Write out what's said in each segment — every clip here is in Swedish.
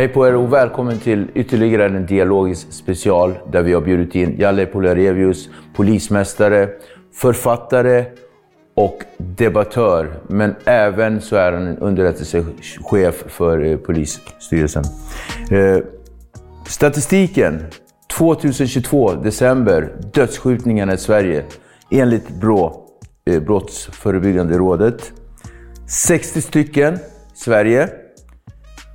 Hej på er och välkommen till ytterligare en dialogisk special där vi har bjudit in Jalle Polarevius polismästare, författare och debattör. Men även så är han en underrättelsechef för eh, polisstyrelsen. Eh, statistiken 2022, december, dödsskjutningarna i Sverige enligt BRÅ, eh, Brottsförebyggande rådet. 60 stycken Sverige.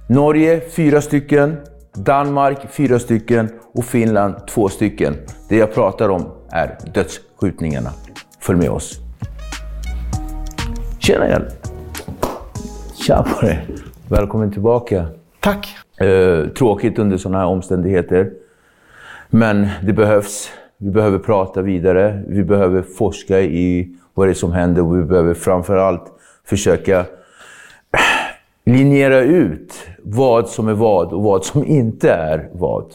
Norge fyra stycken, Danmark fyra stycken och Finland två stycken. Det jag pratar om är dödsskjutningarna. Följ med oss. Tjena Jalle! Tja på dig! Välkommen tillbaka. Tack! Eh, tråkigt under sådana här omständigheter. Men det behövs. Vi behöver prata vidare. Vi behöver forska i vad det är som händer och vi behöver framförallt försöka linjera ut vad som är vad och vad som inte är vad.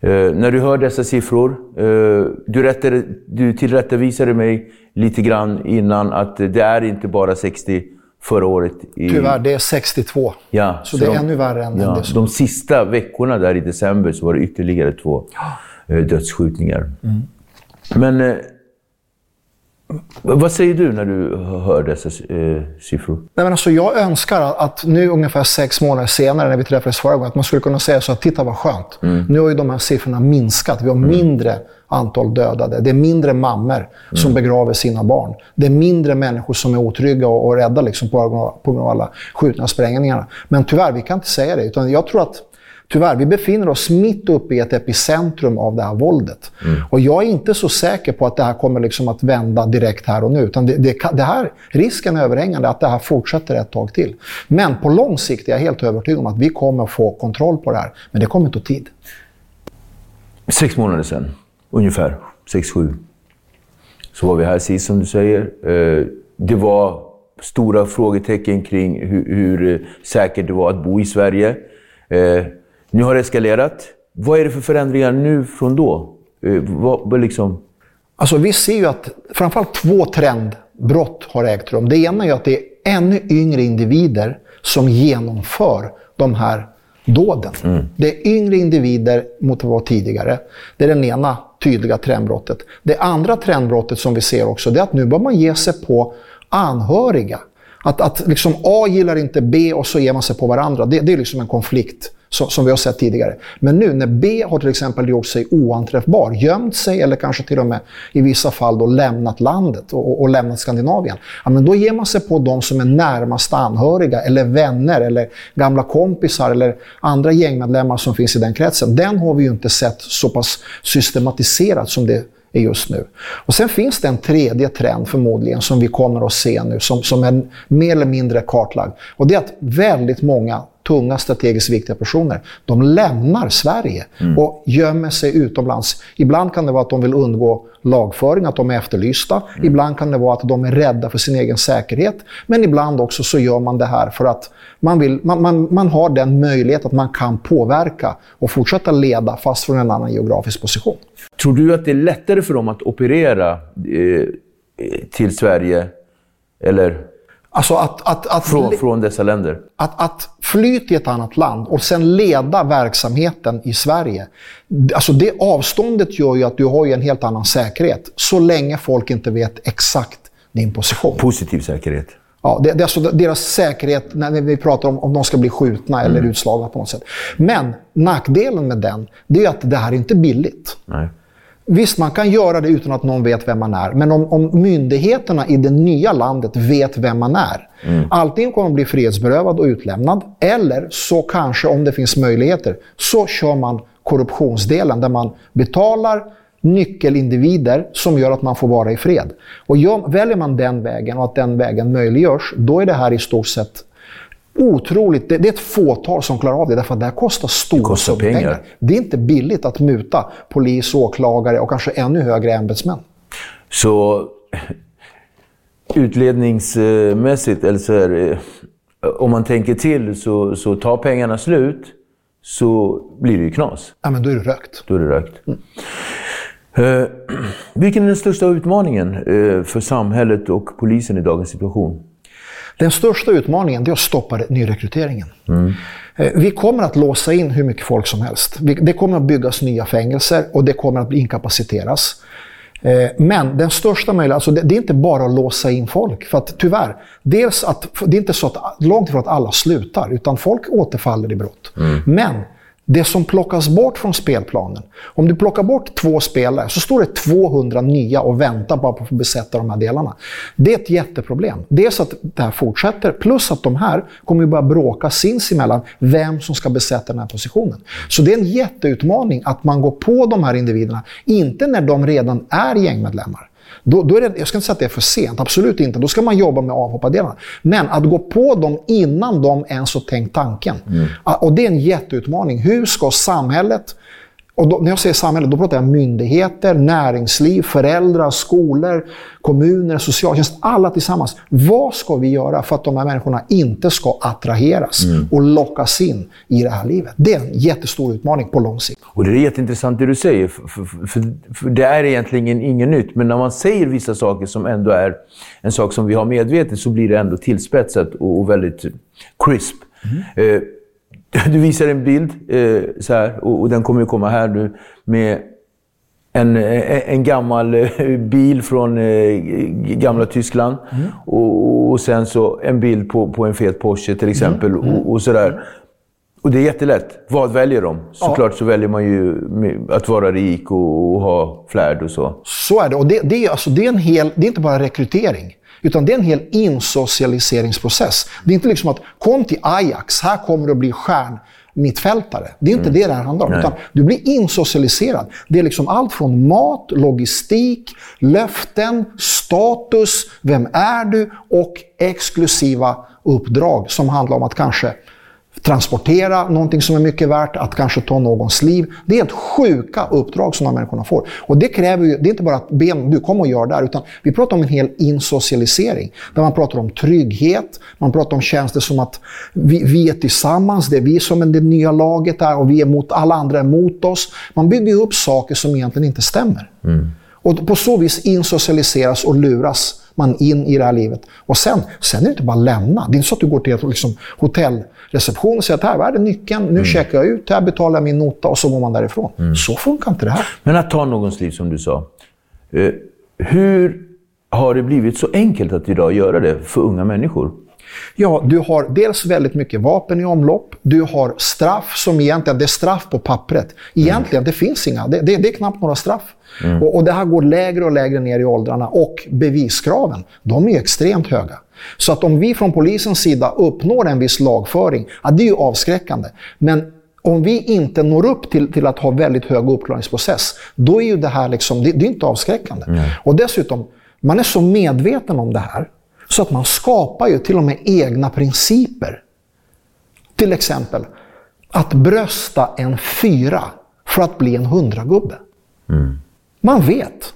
Eh, när du hör dessa siffror, eh, du, rättade, du tillrättavisade mig lite grann innan att det är inte bara 60 förra året. I, Tyvärr, det är 62. Ja, så, så det är de, ännu värre än, ja, det. De sista veckorna där i december så var det ytterligare två eh, dödsskjutningar. Mm. Men eh, vad säger du när du hör dessa eh, siffror? Nej, men alltså, jag önskar att nu ungefär sex månader senare, när vi träffades förra gången, att man skulle kunna säga så att titta vad skönt. Mm. Nu har ju de här siffrorna minskat. Vi har mm. mindre antal dödade. Det är mindre mammor mm. som begraver sina barn. Det är mindre människor som är otrygga och, och rädda liksom, på, på grund av alla skjutna sprängningarna. Men tyvärr, vi kan inte säga det. Utan jag tror att Tyvärr, vi befinner oss mitt uppe i ett epicentrum av det här våldet. Mm. Och jag är inte så säker på att det här kommer liksom att vända direkt här och nu. Utan det, det, det, här, risken är överhängande att det här fortsätter ett tag till. Men på lång sikt är jag helt övertygad om att vi kommer att få kontroll på det här. Men det kommer ta tid. Sex månader sedan, ungefär. Sex, sju. Så var vi här sist, som du säger. Eh, det var stora frågetecken kring hur, hur säkert det var att bo i Sverige. Nu har det eskalerat. Vad är det för förändringar nu från då? Eh, vad, liksom... Alltså, vi ser ju att framförallt två trendbrott har ägt rum. Det ena är att det är ännu yngre individer som genomför de här dåden. Mm. Det är yngre individer mot vad var tidigare. Det är den ena tydliga trendbrottet. Det andra trendbrottet som vi ser också, det är att nu börjar man ge sig på anhöriga. Att, att liksom A gillar inte B och så ger man sig på varandra. Det, det är liksom en konflikt som, som, vi har sett tidigare. Men nu när B har till exempel gjort sig oanträffbar, gömt sig eller kanske till och med i vissa fall då lämnat landet och, och lämnat Skandinavien. Ja, men då ger man sig på de som är närmast anhöriga eller vänner eller gamla kompisar eller andra gängmedlemmar som finns i den kretsen. Den har vi ju inte sett så pass systematiserat som det är just nu. Och Sen finns det en tredje trend förmodligen som vi kommer att se nu som, som är mer eller mindre kartlagd. Och det är att väldigt många tunga strategiskt viktiga personer, de lämnar Sverige och gömmer sig utomlands. Ibland kan det vara att de vill undgå lagföring, att de är efterlysta. Ibland kan det vara att de är rädda för sin egen säkerhet. Men ibland också så gör man det här för att man, vill, man, man, man har den möjlighet att man kan påverka och fortsätta leda fast från en annan geografisk position. Tror du att det är lättare för dem att operera eh, till Sverige eller Alltså att, att, att, från, från dessa länder? att, att fly till ett annat land och sen leda verksamheten i Sverige. Alltså det avståndet gör ju att du har en helt annan säkerhet. Så länge folk inte vet exakt din position. Positiv säkerhet. Ja, det, det är alltså deras säkerhet när vi pratar om om de ska bli skjutna eller utslagna på något sätt. Men nackdelen med den, det är att det här är inte billigt. Nej. Visst, man kan göra det utan att någon vet vem man är. Men om, om myndigheterna i det nya landet vet vem man är. Antingen kommer man bli frihetsberövad och utlämnad. Eller så kanske, om det finns möjligheter, så kör man korruptionsdelen där man betalar nyckelindivider som gör att man får vara i fred. Och väljer man den vägen och att den vägen möjliggörs, då är det här i stort sett otroligt. Det, det är ett fåtal som klarar av det, därför att det här kostar stora kostar summor pengar. pengar. Det är inte billigt att muta polis, åklagare och kanske ännu högre ämbetsmän. Så utledningsmässigt, eller så här, eh, om man tänker till så, så tar pengarna slut så blir det ju knas. Ja, men då är det rökt. Då är det rökt. Eh, vilken är den största utmaningen eh, för samhället och polisen i dagens situation? Den största utmaningen är att stoppa nyrekryteringen. Eh, Vi kommer att låsa in hur mycket folk som helst. Det kommer att byggas nya fängelser och det kommer att inkapaciteras. Eh, Men den största möjliga, alltså det, är inte bara att låsa in folk. För att tyvärr, dels att, det är inte så att långt ifrån att alla slutar, utan folk återfaller i brott. Men det som plockas bort från spelplanen, om du plockar bort två spelare så står det 200 nya och väntar bara på att få besätta de här delarna. Det är ett jätteproblem. Dels att det här fortsätter, plus att de här kommer att börja bråka sinsemellan vem som ska besätta den här positionen. Så det är en jätteutmaning att man går på de här individerna, inte när de redan är gängmedlemmar. Då, då är det, jag ska inte säga att det är för sent, absolut inte. Då ska man jobba med avhoppardelarna. Men att gå på dem innan de ens har tänkt tanken. Ah, Och det är en jätteutmaning. Hur ska samhället, och då, när jag säger samhället, då pratar jag myndigheter, näringsliv, föräldrar, skolor, kommuner, socialtjänst, alla tillsammans. Vad ska vi göra för att de här människorna inte ska attraheras och lockas in i det här livet? Det är en jättestor utmaning på lång sikt. Och det är jätteintressant det du säger, för, för, för, för det är egentligen inget nytt. Men när man säger vissa saker som ändå är en sak som vi har medvetet så blir det ändå tillspetsat och, och väldigt crisp. Eh, du visar en bild, eh, så här, och, och den kommer ju komma här nu, med en, eh, en gammal eh, bil från eh, gamla Tyskland. Och, och sen så en bild på, på en fet Porsche till exempel. Och, och sådär. Och det är jättelätt. Vad väljer de? Såklart så väljer man ju att vara rik och, och ha flärd och så. Så är det. Och det, det, är, alltså, det, är en hel, det är inte bara rekrytering. Utan det är en hel insocialiseringsprocess. Det är inte liksom att kom till Ajax, här kommer du att bli stjärnmittfältare. Det är inte det det här handlar om. Utan du blir insocialiserad. Det är liksom allt från mat, logistik, löften, status, vem är du och exklusiva uppdrag som handlar om att kanske transportera någonting som är mycket värt, att kanske ta någons liv. Det är helt sjuka uppdrag som de här människorna får. Och det kräver ju, det är inte bara att ben, du kommer och gör det här, utan vi pratar om en hel insocialisering. Där man pratar om trygghet, man pratar om tjänster som att vi, vi är tillsammans, det är vi som är det nya laget här och vi är mot, alla andra är mot oss. Man bygger upp saker som egentligen inte stämmer. Och på så vis insocialiseras och luras man in i det här livet. Och sen, sen är det inte bara att lämna. Det är inte så att du går till liksom, hotellreception och säger att här var det nyckeln, nu checkar jag ut, här betalar jag min nota och så går man därifrån. Så funkar inte det här. Men att ta någons liv som du sa. Eh, hur har det blivit så enkelt att idag göra det för unga människor? Ja, du har dels väldigt mycket vapen i omlopp. Du har straff som egentligen, det är straff på pappret. Egentligen, det finns inga. Det, det, det är knappt några straff. Och, och det här går lägre och lägre ner i åldrarna. Och beviskraven, de är extremt höga. Så att om vi från polisens sida uppnår en viss lagföring, ja, det är ju avskräckande. Men om vi inte når upp till, till att ha väldigt hög uppklaringsprocess, då är ju det här liksom, det, det är inte avskräckande. Och dessutom, man är så medveten om det här, så att man skapar ju till och med egna principer. Till exempel, att brösta en fyra för att bli en hundragubbe. Man vet.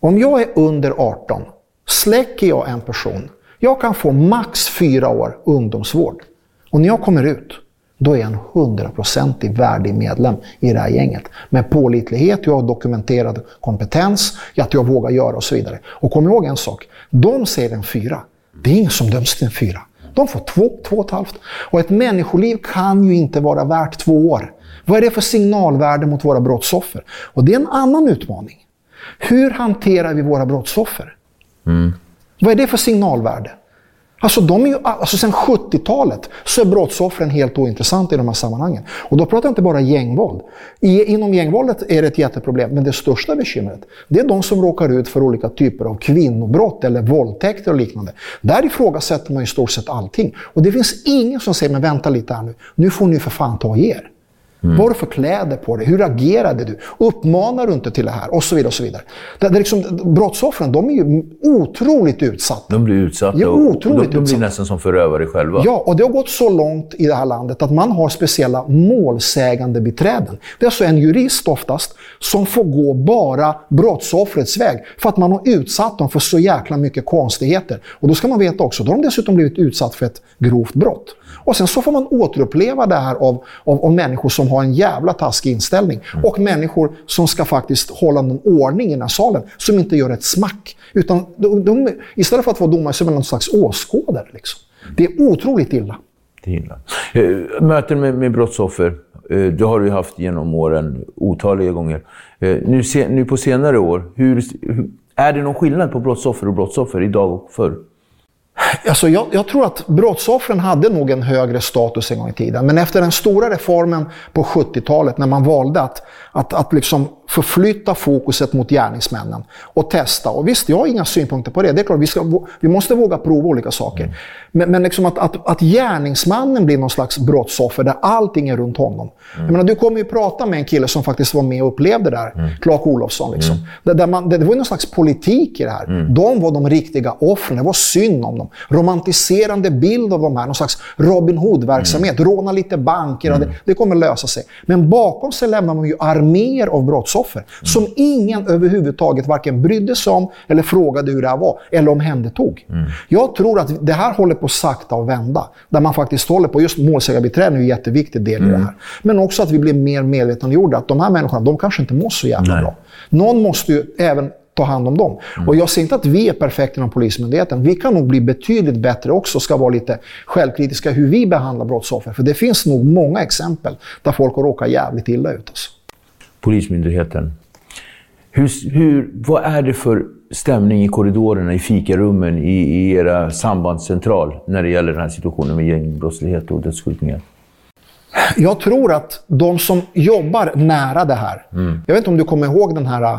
Om jag är under 18, släcker jag en person, jag kan få max fyra år ungdomsvård. Och när jag kommer ut, då är jag en hundraprocentig värdig medlem i det här gänget. Med pålitlighet, jag har dokumenterad kompetens, att jag vågar göra och så vidare. Och kom ihåg en sak, de säger en fyra. Det är ingen som döms till en fyra. De får två, två och ett halvt. Och ett människoliv kan ju inte vara värt två år. Vad är det för signalvärde mot våra brottsoffer? Och det är en annan utmaning. Hur hanterar vi våra brottsoffer? Mm. Vad är det för signalvärde? Alltså, de är ju, alltså sen 70-talet så är brottsoffren helt ointressanta i de här sammanhangen. Och då pratar jag inte bara gängvåld. I, inom gängvåldet är det ett jätteproblem, men det största bekymret det är de som råkar ut för olika typer av kvinnobrott eller våldtäkter och liknande. Där ifrågasätter man i stort sett allting. Och det finns ingen som säger, men vänta lite här nu, nu får ni för fan ta er. Mm. Vad har du för kläder på dig? Hur agerade du? Uppmanar du inte till det här? Och så vidare. Och så vidare. Det, det liksom, brottsoffren de är ju otroligt utsatta. De blir utsatta ja, otroligt och de, de blir utsatta. nästan som förövare själva. Ja, och det har gått så långt i det här landet att man har speciella målsägande beträden. Det är alltså en jurist oftast som får gå bara brottsoffrets väg för att man har utsatt dem för så jäkla mycket konstigheter. Och då ska man veta också, då har de dessutom blivit utsatt för ett grovt brott. Och sen så får man återuppleva det här av, av, av människor som har en jävla taskig inställning. Mm. Och människor som ska faktiskt hålla någon ordning i den här salen, som inte gör ett smack. Utan de, de, istället för att vara domare så är man någon slags åskådare. Liksom. Det är otroligt illa. Det är illa. Eh, Möten med, med brottsoffer, eh, det har du haft genom åren otaliga gånger. Eh, Nu, se, nu på senare år, hur, hur, är det någon skillnad på brottsoffer och brottsoffer idag och förr? Alltså jag, jag, tror att brottsoffren hade nog en högre status en gång i tiden. Men efter den stora reformen på 70-talet när man valde att, att, att liksom förflytta fokuset mot gärningsmännen och testa. Och visst, jag har inga synpunkter på det. Det är klart, vi, ska, vi måste våga prova olika saker. Mm. Men, men liksom att, att, att gärningsmannen blir någon slags brottsoffer där allting är runt honom. Mm. Jag menar, du kommer ju prata med en kille som faktiskt var med och upplevde det här. Mm. Clark Olofsson. Liksom. Mm. Där, där man, det, det var någon slags politik i det här. Mm. De var de riktiga offren. Det var synd om dem. Romantiserande bild av de här. Någon slags Robin Hood-verksamhet. Mm. Råna lite banker. Det, det, kommer lösa sig. Men bakom sig lämnar man ju arméer av brottsoffer brottsoffer. Mm. Som ingen överhuvudtaget varken brydde sig om eller frågade hur det här var. Eller omhändertog. Mm. Jag tror att det här håller på sakta att vända. Där man faktiskt håller på, just målsägarbiträden är en jätteviktig del mm. i det här. Men också att vi blir mer medvetengjorda. Att de här människorna, de kanske inte mår så jävla Nej. bra. Någon måste ju även ta hand om dem. Mm. Och jag säger inte att vi är perfekta inom Polismyndigheten. Vi kan nog bli betydligt bättre också, ska vara lite självkritiska hur vi behandlar brottsoffer. För det finns nog många exempel där folk har råkat jävligt illa ut. Alltså. Polismyndigheten. Hur, hur, vad är det för stämning i korridorerna, i fikarummen, i, i era sambandscentral när det gäller den här situationen med gängbrottslighet och dödsskjutningar? Jag tror att de som jobbar nära det här... Mm. Jag vet inte om du kommer ihåg den här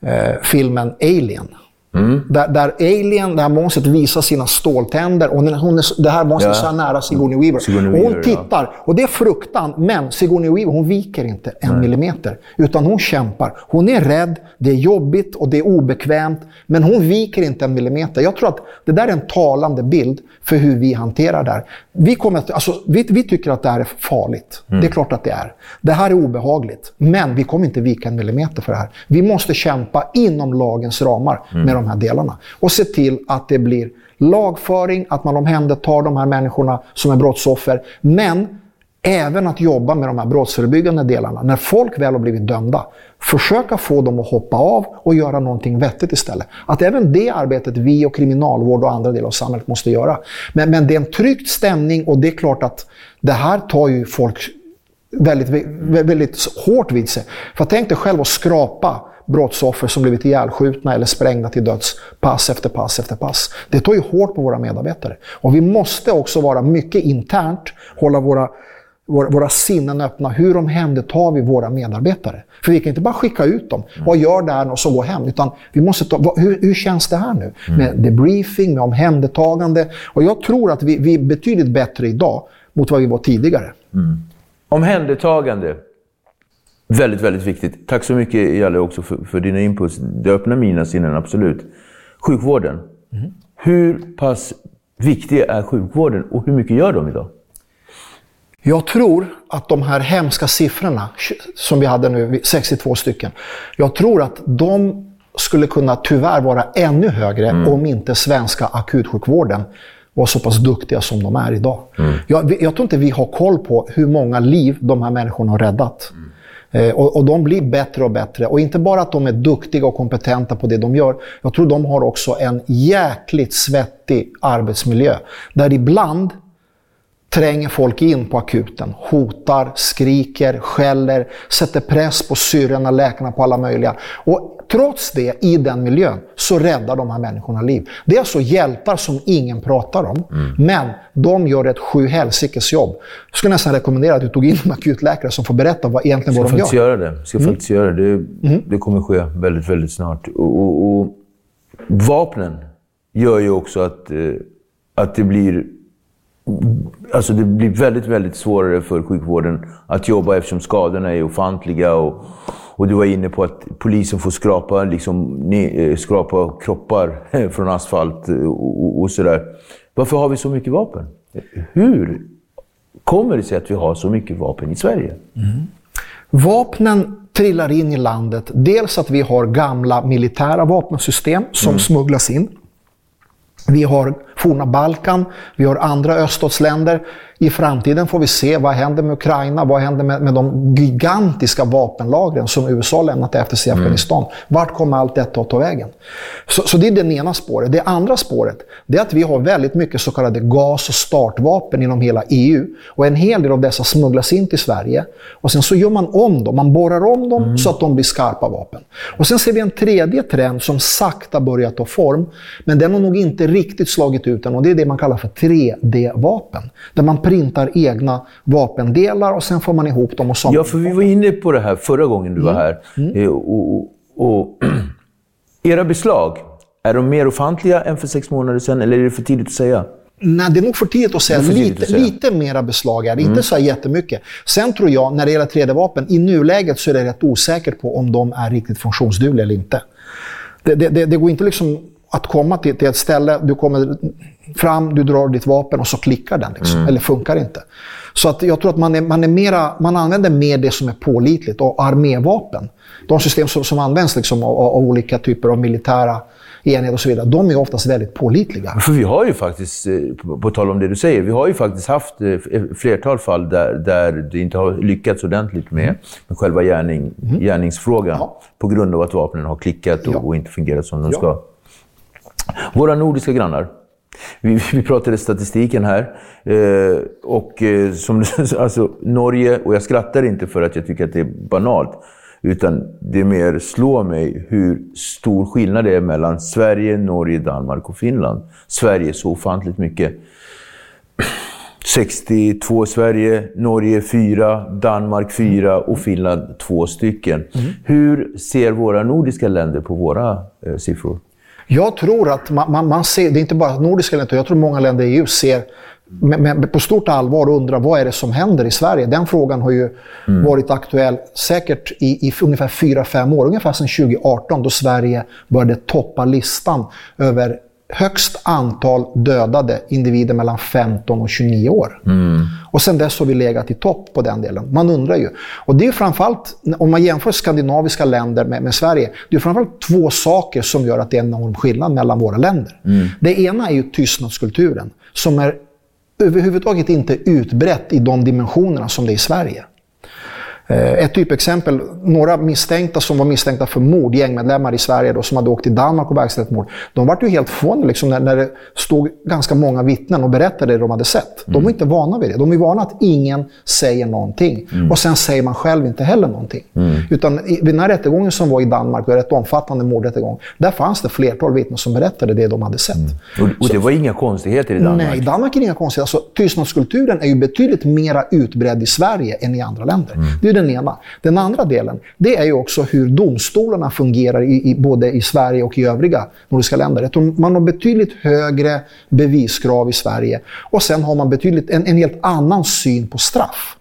eh, filmen Alien? Mm. Där, där Alien, det här monstret, visar sina ståltänder. Och hon är, det här monstret ja. är så nära Sigourney Weaver. Sigourney Weaver och hon tittar. Ja. Och det är fruktan. Men Sigourney Weaver, hon viker inte en Nej. millimeter. Utan hon kämpar. Hon är rädd, det är jobbigt och det är obekvämt. Men hon viker inte en millimeter. Jag tror att det där är en talande bild för hur vi hanterar det här. Vi, kommer att, alltså, vi, vi tycker att det här är farligt. Mm. Det är klart att det är. Det här är obehagligt. Men vi kommer inte vika en millimeter för det här. Vi måste kämpa inom lagens ramar mm. med de de här delarna. Och se till att det blir lagföring, att man omhändertar de här människorna som är brottsoffer. Men även att jobba med de här brottsförebyggande delarna. När folk väl har blivit dömda, försöka få dem att hoppa av och göra någonting vettigt istället. Att även det arbetet vi och kriminalvård och andra delar av samhället måste göra. Men, men det är en tryckt stämning och det är klart att det här tar ju folk väldigt, väldigt hårt vid sig. För tänk dig själv att skrapa brottsoffer som blivit ihjälskjutna eller sprängda till döds pass efter pass efter pass. Det tar ju hårt på våra medarbetare. Och vi måste också vara mycket internt, hålla våra våra, våra sinnen öppna. Hur omhändertar vi våra medarbetare? För vi kan inte bara skicka ut dem. Mm. Vad gör det här och så gå hem? Utan vi måste ta, hur, hur känns det här nu? Mm. Med debriefing, med omhändertagande. Och jag tror att vi, vi är betydligt bättre idag mot vad vi var tidigare. Mm. Omhändertagande. Väldigt, väldigt viktigt. Tack så mycket Jalle också för, för dina inputs. Det öppnar mina sinnen, absolut. Sjukvården. Mm. Hur pass viktig är sjukvården och hur mycket gör de idag? Jag tror att de här hemska siffrorna som vi hade nu, 62 stycken, jag tror att de skulle kunna tyvärr vara ännu högre mm. om inte svenska akutsjukvården var så pass duktiga som de är idag. Mm. Jag, jag, tror inte vi har koll på hur många liv de här människorna har räddat. Mm. Eh, och, och, de blir bättre och bättre. Och inte bara att de är duktiga och kompetenta på det de gör. Jag tror de har också en jäkligt svettig arbetsmiljö. Där ibland tränger folk in på akuten, hotar, skriker, skäller, sätter press på syrrorna, läkarna, på alla möjliga. Och trots det, i den miljön, så räddar de här människorna liv. Det är alltså hjältar som ingen pratar om, mm. men de gör ett sjuhelsikes jobb. Jag skulle nästan rekommendera att du tog in en akutläkare som får berätta vad, egentligen vad de gör. Göra det. Ska mm. faktiskt göra det. Mm. Det kommer ske väldigt, väldigt snart. Och, och, och, vapnen gör ju också att, eh, att det blir Alltså det blir väldigt, väldigt svårare för sjukvården att jobba eftersom skadorna är ofantliga. Och, och du var inne på att polisen får skrapa, liksom, ne, skrapa kroppar från asfalt och, och sådär. Varför har vi så mycket vapen? Hur kommer det sig att vi har så mycket vapen i Sverige? Mm. Vapnen trillar in i landet. Dels att vi har gamla militära vapensystem som mm. smugglas in. Vi har forna Balkan, vi har andra öststatsländer. I framtiden får vi se vad händer med Ukraina, vad händer med, med de gigantiska vapenlagren som USA lämnat efter sig i mm. Afghanistan. Mm. Vart kommer allt detta att ta vägen? Så, så det är det ena spåret. Det andra spåret det är att vi har väldigt mycket så kallade gas och startvapen inom hela EU. Och en hel del av dessa smugglas in till Sverige. Och sen så gör man om dem, man borrar om dem mm. så att de blir skarpa vapen. Och sen ser vi en tredje trend som sakta börjar ta form. Men den har nog inte riktigt slagit ut än och det är det man kallar för 3D-vapen. Där man printar egna vapendelar och sen får man ihop dem och samlar. Ja, för vi var inne på det här förra gången du mm. var här. Mm. Eh, och, och, och era beslag, är de mer ofantliga än för sex månader sedan eller är det för tidigt att säga? Nej, det är nog för tidigt att säga. Lite, att säga. lite mera beslag är det, mm. inte så jättemycket. Sen tror jag, när det gäller 3D-vapen, i nuläget så är det rätt osäkert på om de är riktigt funktionsdugliga eller inte. Det, det, det, det går inte liksom att komma till, till ett ställe, du kommer fram, du drar ditt vapen och så klickar den. Liksom, mm. Eller funkar inte. Så att jag tror att man, är, man, är mera, man använder mer det som är pålitligt. Och armévapen, de system som, som används liksom av, av, olika typer av militära enheter och så vidare, de är oftast väldigt pålitliga. För vi har ju faktiskt, eh, på tal om det du säger, vi har ju faktiskt haft eh, flertal fall där, där det inte har lyckats ordentligt med, mm. med själva gärning, mm. gärningsfrågan. Ja. På grund av att vapnen har klickat och, ja. och inte fungerat som de ja. ska. Våra nordiska grannar. Vi, vi pratade statistiken här. Eh, och eh, som alltså, Norge, och jag skrattar inte för att jag tycker att det är banalt. Utan det mer slår mig hur stor skillnad det är mellan Sverige, Norge, Danmark och Finland. Sverige är så ofantligt mycket. 62 Sverige, Norge 4, Danmark 4 och Finland 2 stycken. Mm. Hur ser våra nordiska länder på våra eh, siffror? Jag tror att man, man, man, ser, det är inte bara nordiska länder, jag tror många länder i EU ser med, med, på stort allvar och undrar vad är det som händer i Sverige. Den frågan har ju mm. varit aktuell säkert i, i ungefär 4-5 år, ungefär sedan 2018 då Sverige började toppa listan över högst antal dödade individer mellan 15 och 29 år. Mm. Och sen dess har vi legat i topp på den delen. Man undrar ju. Och det är framförallt, om man jämför skandinaviska länder med, med, Sverige, det är framförallt två saker som gör att det är en enorm skillnad mellan våra länder. Mm. Det ena är ju tystnadskulturen, som är överhuvudtaget inte utbrett i de dimensionerna som det är i Sverige. Eh, ett typexempel, några misstänkta som var misstänkta för mord, gängmedlemmar i Sverige då, som hade åkt till Danmark och verkställt mord. De var ju helt förvånade liksom, när, när det stod ganska många vittnen och berättade det de hade sett. De var mm. inte vana vid det. De är vana att ingen säger någonting. Mm. Och sen säger man själv inte heller någonting. Mm. Utan i, vid den här rättegången som var i Danmark, en rätt omfattande mordrättegång, där fanns det flertal vittnen som berättade det de hade sett. Mm. Och, och, det var inga konstigheter i Danmark? Nej, i Danmark är det inga konstigheter. Alltså, tystnadskulturen är ju betydligt mer utbredd i Sverige än i andra länder. Är den ena. Den andra delen, det är ju också hur domstolarna fungerar i, i, både i Sverige och i övriga nordiska länder. Man har betydligt högre beviskrav i Sverige och sen har man betydligt, en, en helt annan syn på straff.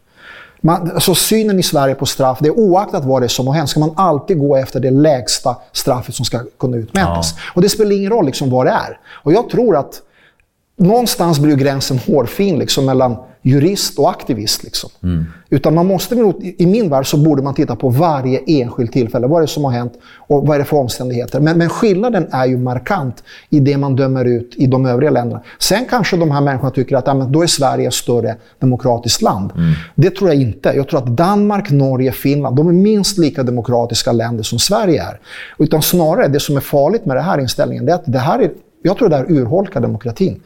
Man, alltså synen i Sverige på straff, det är oaktat vad det är som har hänt, ska man alltid gå efter det lägsta straffet som ska kunna utmätas. Ja. Och det spelar ingen roll liksom vad det är. Och jag tror att någonstans blir gränsen hårfin liksom mellan jurist och aktivist. Liksom. Utan man måste, i min värld så borde man titta på varje enskilt tillfälle. Vad är det som har hänt och vad är det för omständigheter? Men, men skillnaden är ju markant i det man dömer ut i de övriga länderna. Sen kanske de här människorna tycker att ja, men då är Sverige ett större demokratiskt land. Det tror jag inte. Jag tror att Danmark, Norge, Finland, de är minst lika demokratiska länder som Sverige är. Utan snarare, det som är farligt med den här inställningen, är att det här är jag tror det där urholkar demokratin.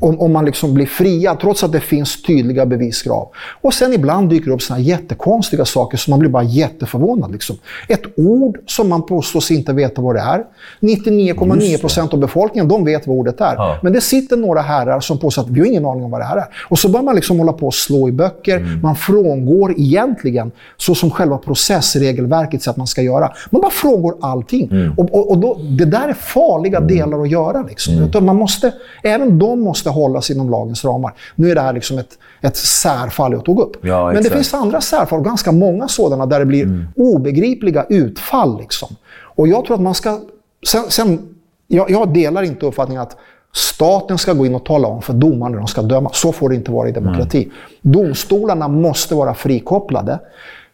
Om, om man liksom blir fria, trots att det finns tydliga beviskrav. Och sen ibland dyker det upp såna jättekonstiga saker som man blir bara jätteförvånad. Liksom. Ett ord som man påstås inte veta vad det är. 99,9 procent av befolkningen de vet vad ordet är. Ja. Men det sitter några herrar som påstår att vi har ingen aning om vad det här är. Och så börjar man liksom hålla på och slå i böcker. Mm. Man frångår egentligen, så som själva processregelverket säger att man ska göra. Man bara frångår allting. Mm. Och, och, och då, det där är farliga delar att göra. Liksom. Utan man måste, även de måste hålla sig inom lagens ramar. Nu är det här liksom ett, ett särfall jag tog upp. Ja, Men det finns andra särfall, ganska många sådana, där det blir obegripliga utfall. Liksom. Och jag tror att man ska... Sen, sen, jag, jag delar inte uppfattningen att staten ska gå in och tala om för domarna när de ska döma. Så får det inte vara i demokrati. Domstolarna måste vara frikopplade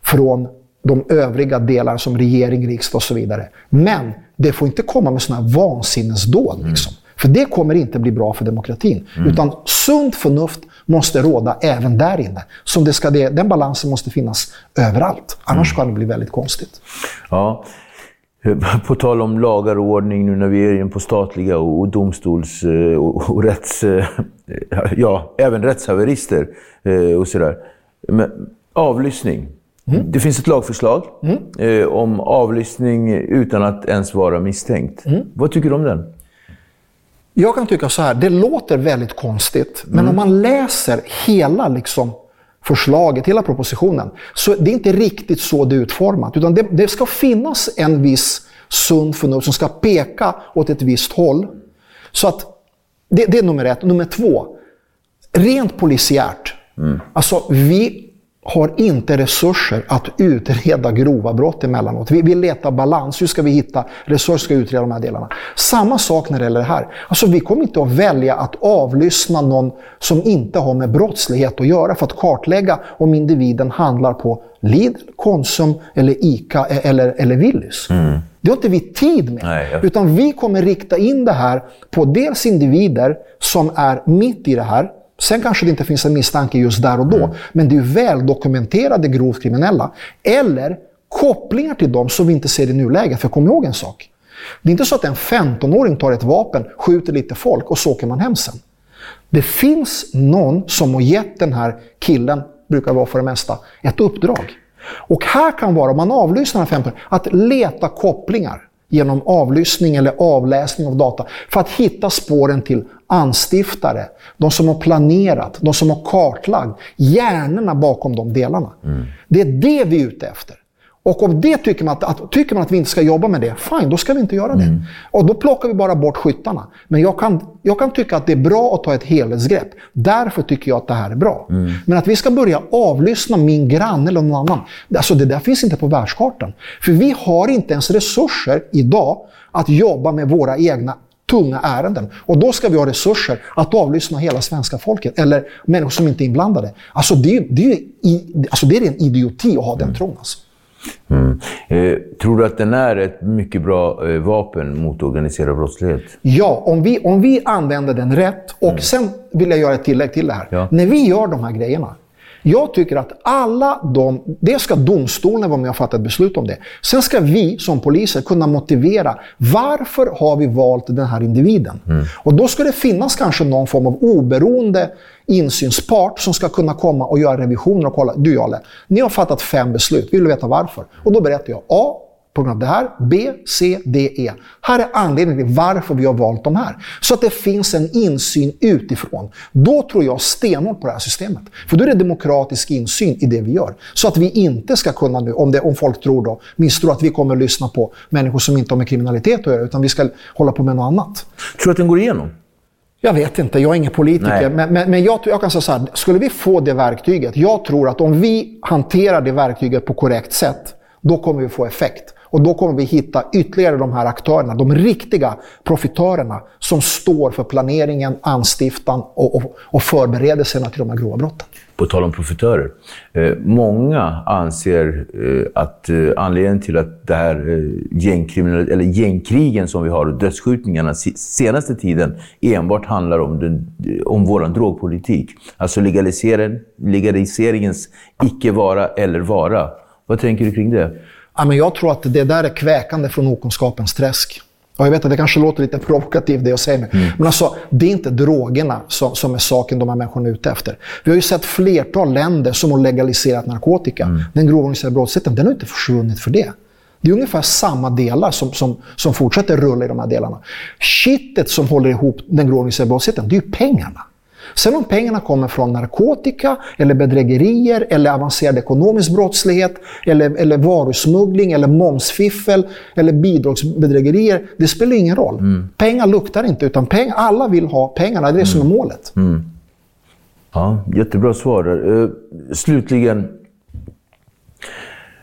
från de övriga delar som regering, riksdag och så vidare. Men det får inte komma med sådana här vansinnesdåd. Liksom. För det kommer inte bli bra för demokratin. Utan sunt förnuft måste råda även där inne. Som det ska, det, den balansen måste finnas överallt. Annars kan det bli väldigt konstigt. Ja. På tal om lagar och ordning nu när vi är inne på statliga och domstols eh, och, och rätts... eh, Ja, även rättshaverister eh, och sådär. Men avlyssning. Det finns ett lagförslag eh, om avlyssning utan att ens vara misstänkt. Vad tycker du om den? Jag kan tycka så här, det låter väldigt konstigt, men om man läser hela liksom, förslaget, hela propositionen, så det är inte riktigt så det är utformat. Utan det, det ska finnas en viss sund förnuft som ska peka åt ett visst håll. Så att, det, det är nummer ett. Nummer två, rent polisiärt. Alltså, vi har inte resurser att utreda grova brott emellanåt. Vi, vi letar balans. Hur ska vi hitta resurser att utreda de här delarna? Samma sak när det gäller det här. Alltså, vi kommer inte att välja att avlyssna någon som inte har med brottslighet att göra för att kartlägga om individen handlar på Lidl, Konsum, eller ICA e- eller, eller Willys. Det har inte vi tid med. Nej, jag- Utan vi kommer rikta in det här på dels individer som är mitt i det här. Sen kanske det inte finns en misstanke just där och då, men det är ju väl dokumenterade grovt kriminella. Eller kopplingar till dem som vi inte ser i nuläget. För kom ihåg en sak. Det är inte så att en 15-åring tar ett vapen, skjuter lite folk och så åker man hem sen. Det finns någon som har gett den här killen, brukar vara för det mesta, ett uppdrag. Och här kan vara, om man avlyssnar den här 15 att leta kopplingar genom avlyssning eller avläsning av data för att hitta spåren till anstiftare, de som har planerat, de som har kartlagt, hjärnorna bakom de delarna. Det är det vi är ute efter. Och om det tycker man att, att, tycker man att vi inte ska jobba med det, fine, då ska vi inte göra det. Och då plockar vi bara bort skyttarna. Men jag kan, jag kan tycka att det är bra att ta ett helhetsgrepp. Därför tycker jag att det här är bra. Men att vi ska börja avlyssna min granne eller någon annan, alltså det där finns inte på världskartan. För vi har inte ens resurser idag att jobba med våra egna tunga ärenden. Och då ska vi ha resurser att avlyssna hela svenska folket, eller människor som inte är inblandade. Alltså det, är- det, är, alltså det är en idioti att ha den tron. Alltså. Mm. Eh, tror du att den är ett mycket bra eh, vapen mot organiserad brottslighet? Ja, om vi, om vi använder den rätt. Och sen vill jag göra ett tillägg till det här. Ja. När vi gör de här grejerna. Jag tycker att alla de, det ska domstolen vara med och fatta ett beslut om det. Sen ska vi som poliser kunna motivera varför har vi valt den här individen. Och då ska det finnas kanske någon form av oberoende insynspart som ska kunna komma och göra revisioner och kolla. Du Jalle, ni har fattat fem beslut. Vill du veta varför? Och då berättar jag A på grund av det här. B, C, D, E. Här är anledningen till varför vi har valt de här. Så att det finns en insyn utifrån. Då tror jag stenhårt på det här systemet. För då är det demokratisk insyn i det vi gör. Så att vi inte ska kunna nu, om, det, om folk tror då, misstror att vi kommer att lyssna på människor som inte har med kriminalitet att göra, utan vi ska hålla på med något annat. Tror du att den går igenom? Jag vet inte, jag är ingen politiker. Men, men, men jag, jag kan säga så här, skulle vi få det verktyget, jag tror att om vi hanterar det verktyget på korrekt sätt, då kommer vi få effekt. Och då kommer vi hitta ytterligare de här aktörerna, de riktiga profitörerna som står för planeringen, anstiftan och, och, och förberedelserna till de här grova brotten. På tal om profitörer. Eh, många anser eh, att eh, anledningen till att det här eh, eller gängkrigen som vi har och dödsskjutningarna senaste tiden enbart handlar om, den, eh, om vår drogpolitik. Alltså legalisering, legaliseringens icke vara eller vara. Vad tänker du kring det? Ja, men jag tror att det där är kväkande från okunskapens träsk. Och jag vet att det kanske låter lite provokativt det jag säger nu. Mm. Men alltså, det är inte drogerna som, som är saken de här människorna är ute efter. Vi har ju sett flertal länder som har legaliserat narkotika. Mm. Den grova organiserade brottsligheten, den har inte försvunnit för det. Det är ungefär samma delar som, som, som fortsätter rulla i de här delarna. Kittet som håller ihop den grova organiserade brottsligheten, det är ju pengarna. Sen om pengarna kommer från narkotika, eller bedrägerier, eller avancerad ekonomisk brottslighet, eller, eller varusmuggling, eller momsfiffel, eller bidragsbedrägerier. Det spelar ingen roll. Mm. Pengar luktar inte, utan pengar, alla vill ha pengarna. Det är det mm. som är mm. målet. Mm. Ja, jättebra svar. Uh, slutligen,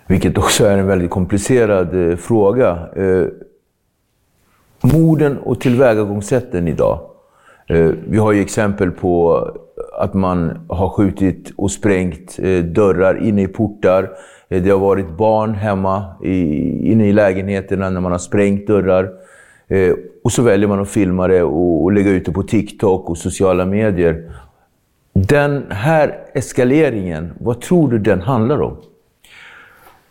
vilket också är en väldigt komplicerad uh, fråga. Uh, morden och tillvägagångssätten idag. Eh, vi har ju exempel på att man har skjutit och sprängt eh, dörrar inne i portar. Eh, det har varit barn hemma inne i lägenheterna när man har sprängt dörrar. Och så väljer man att filma det och lägga ut det på TikTok och sociala medier. Den här eskaleringen, vad tror du den handlar om?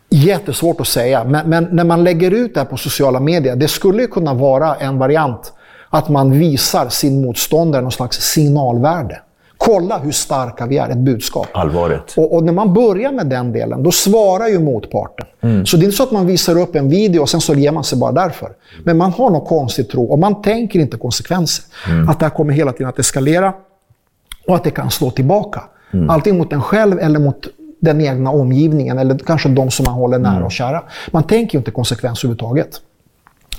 Jättesvårt att säga, men, men, när man lägger ut det här på sociala medier, det skulle ju kunna vara en variant att man visar sin motståndare någon slags signalvärde. Kolla hur starka vi är, ett budskap. Allvaret. Och, och, när man börjar med den delen, då svarar ju motparten. Mm. Så det är inte så att man visar upp en video och sen så ger man sig bara därför. Men man har någon konstig tro och man tänker inte konsekvenser. Mm. Att det här kommer hela tiden att eskalera och att det kan slå tillbaka. Mm. Antingen mot en själv eller mot den egna omgivningen eller kanske de som man håller nära mm. och kära. Man tänker ju inte konsekvenser överhuvudtaget.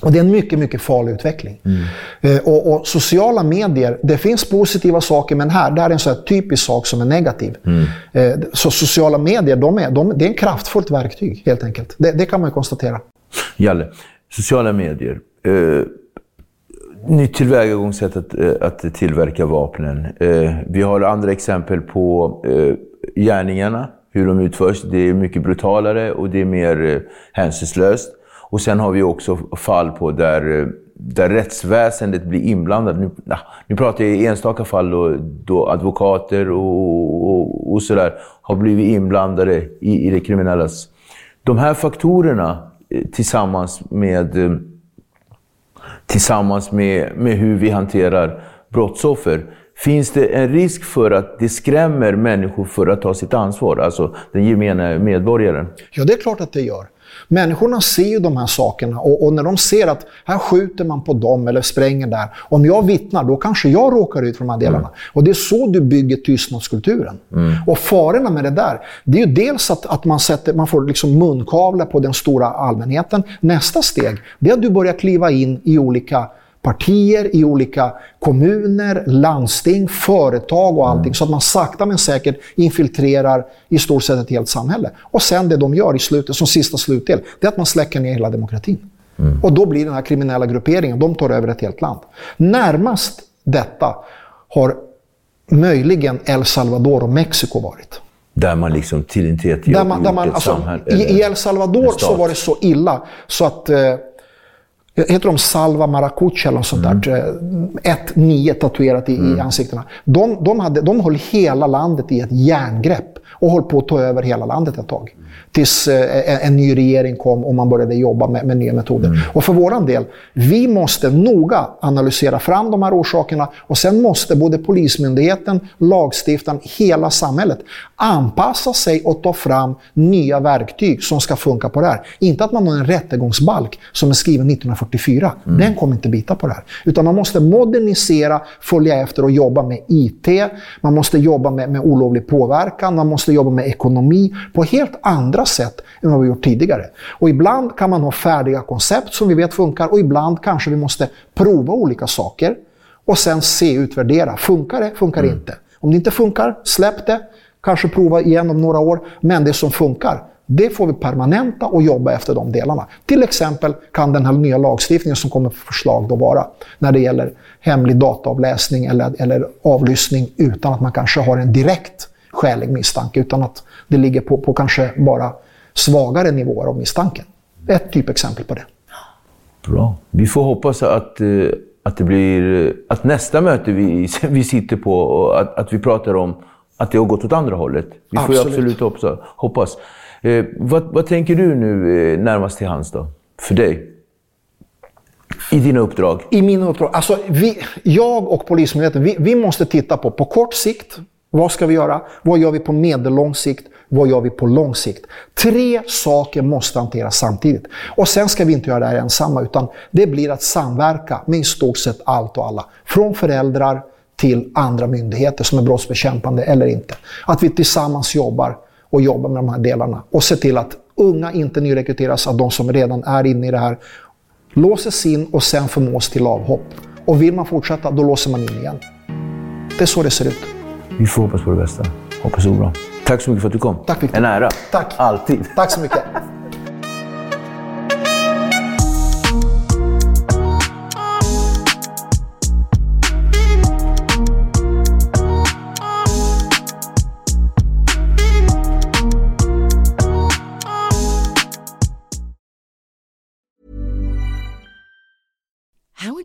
Och det är en mycket, mycket farlig utveckling. Mm. Eh, och, och, sociala medier, det finns positiva saker, men här, det här är en sån typisk sak som är negativ. Mm. Eh, så sociala medier, de är, de, det är en kraftfullt verktyg, helt enkelt. Det, det kan man konstatera. Jalle, sociala medier. Eh, nytt tillvägagångssätt att, eh, att tillverka vapnen. Eh, vi har andra exempel på eh, gärningarna, hur de utförs. Det är mycket brutalare och det är mer eh, hänsynslöst. Och sen har vi också fall på där, eh, där rättsväsendet blir inblandat. Nu, nu pratar jag i enstaka fall då, då advokater och, och, och sådär har blivit inblandade i, i det kriminellas. De här faktorerna eh, tillsammans med, eh, tillsammans med, med hur vi hanterar brottsoffer Finns det en risk för att det skrämmer människor för att ta sitt ansvar, alltså den gemene medborgaren? Ja, det är klart att det gör. Människorna ser ju de här sakerna och, och, när de ser att här skjuter man på dem eller spränger där. Om jag vittnar, då kanske jag råkar ut för de här delarna. Mm. Och det är så du bygger tystnadskulturen. Mm. Och farorna med det där, det är ju dels att, att man, sätter, man får liksom munkavle på den stora allmänheten. Nästa steg, det är att du börjar kliva in i olika partier, i olika kommuner, landsting, företag och allting. Mm. Så att man sakta men säkert infiltrerar i stort sett ett helt samhälle. Och sen det de gör i slutet, som sista slutdel, det är att man släcker ner hela demokratin. Mm. Och då blir den här kriminella grupperingen, de tar över ett helt land. Närmast detta har möjligen El Salvador och Mexiko varit. Där man liksom tillintetgjort ett alltså, samhälle? I, I El Salvador så var det så illa så att eh, Heter de Salva Maracucha eller något sånt mm. där? Ett nio tatuerat i, mm. i ansiktena. De, de, hade, de höll hela landet i ett järngrepp och höll på att ta över hela landet ett tag tills eh, en ny regering kom och man började jobba med, med nya metoder. Mm. Och för vår del, vi måste noga analysera fram de här orsakerna och sen måste både Polismyndigheten, lagstiftaren, hela samhället anpassa sig och ta fram nya verktyg som ska funka på det här. Inte att man har en rättegångsbalk som är skriven 1944. Mm. Den kommer inte bita på det här. Utan man måste modernisera, följa efter och jobba med IT. Man måste jobba med, med olovlig påverkan. Man måste jobba med ekonomi på helt andra andra sätt än vad vi gjort tidigare. Och ibland kan man ha färdiga koncept som vi vet funkar och ibland kanske vi måste prova olika saker och sen se, utvärdera. Funkar det? Funkar det mm. inte? Om det inte funkar, släpp det. Kanske prova igen om några år. Men det som funkar, Det får vi permanenta och jobba efter de delarna. Till exempel kan den här nya lagstiftningen som kommer för förslag då vara när det gäller hemlig dataavläsning eller, eller avlyssning utan att man kanske har en direkt skälig misstanke utan att det ligger på, på kanske bara svagare nivåer av misstanken. Ett typexempel på det. Bra. Vi får hoppas att, eh, att det blir att nästa möte vi, vi sitter på, att, att vi pratar om att det har gått åt andra hållet. Vi absolut. får absolut hoppas. hoppas. Eh, vad, vad, tänker du nu eh, närmast till hands då? För dig? I dina uppdrag? I mina uppdrag? Alltså, vi, jag och Polismyndigheten, vi, vi måste titta på, på kort sikt, vad ska vi göra? Vad gör vi på medellång sikt? Vad gör vi på lång sikt? Tre saker måste hanteras samtidigt. Och sen ska vi inte göra det här ensamma, utan det blir att samverka med i stort sett allt och alla. Från föräldrar till andra myndigheter som är brottsbekämpande eller inte. Att vi tillsammans jobbar och jobbar med de här delarna och ser till att unga inte nyrekryteras av de som redan är inne i det här. Låses in och sen förmås till avhopp. Och vill man fortsätta, då låser man in igen. Det är så det ser ut. Vi får hoppas på det bästa. Hoppas det går bra. Tack så mycket för att du kom. Tack Victor. En ära. Tack. Alltid. Tack så mycket.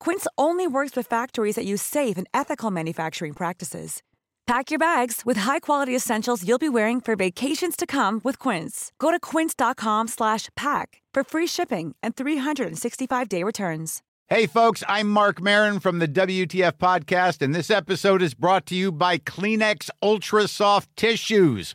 Quince only works with factories that use safe and ethical manufacturing practices. Pack your bags with high-quality essentials you'll be wearing for vacations to come with Quince. Go to quince.com/pack for free shipping and 365-day returns. Hey folks, I'm Mark Marin from the WTF podcast and this episode is brought to you by Kleenex Ultra Soft Tissues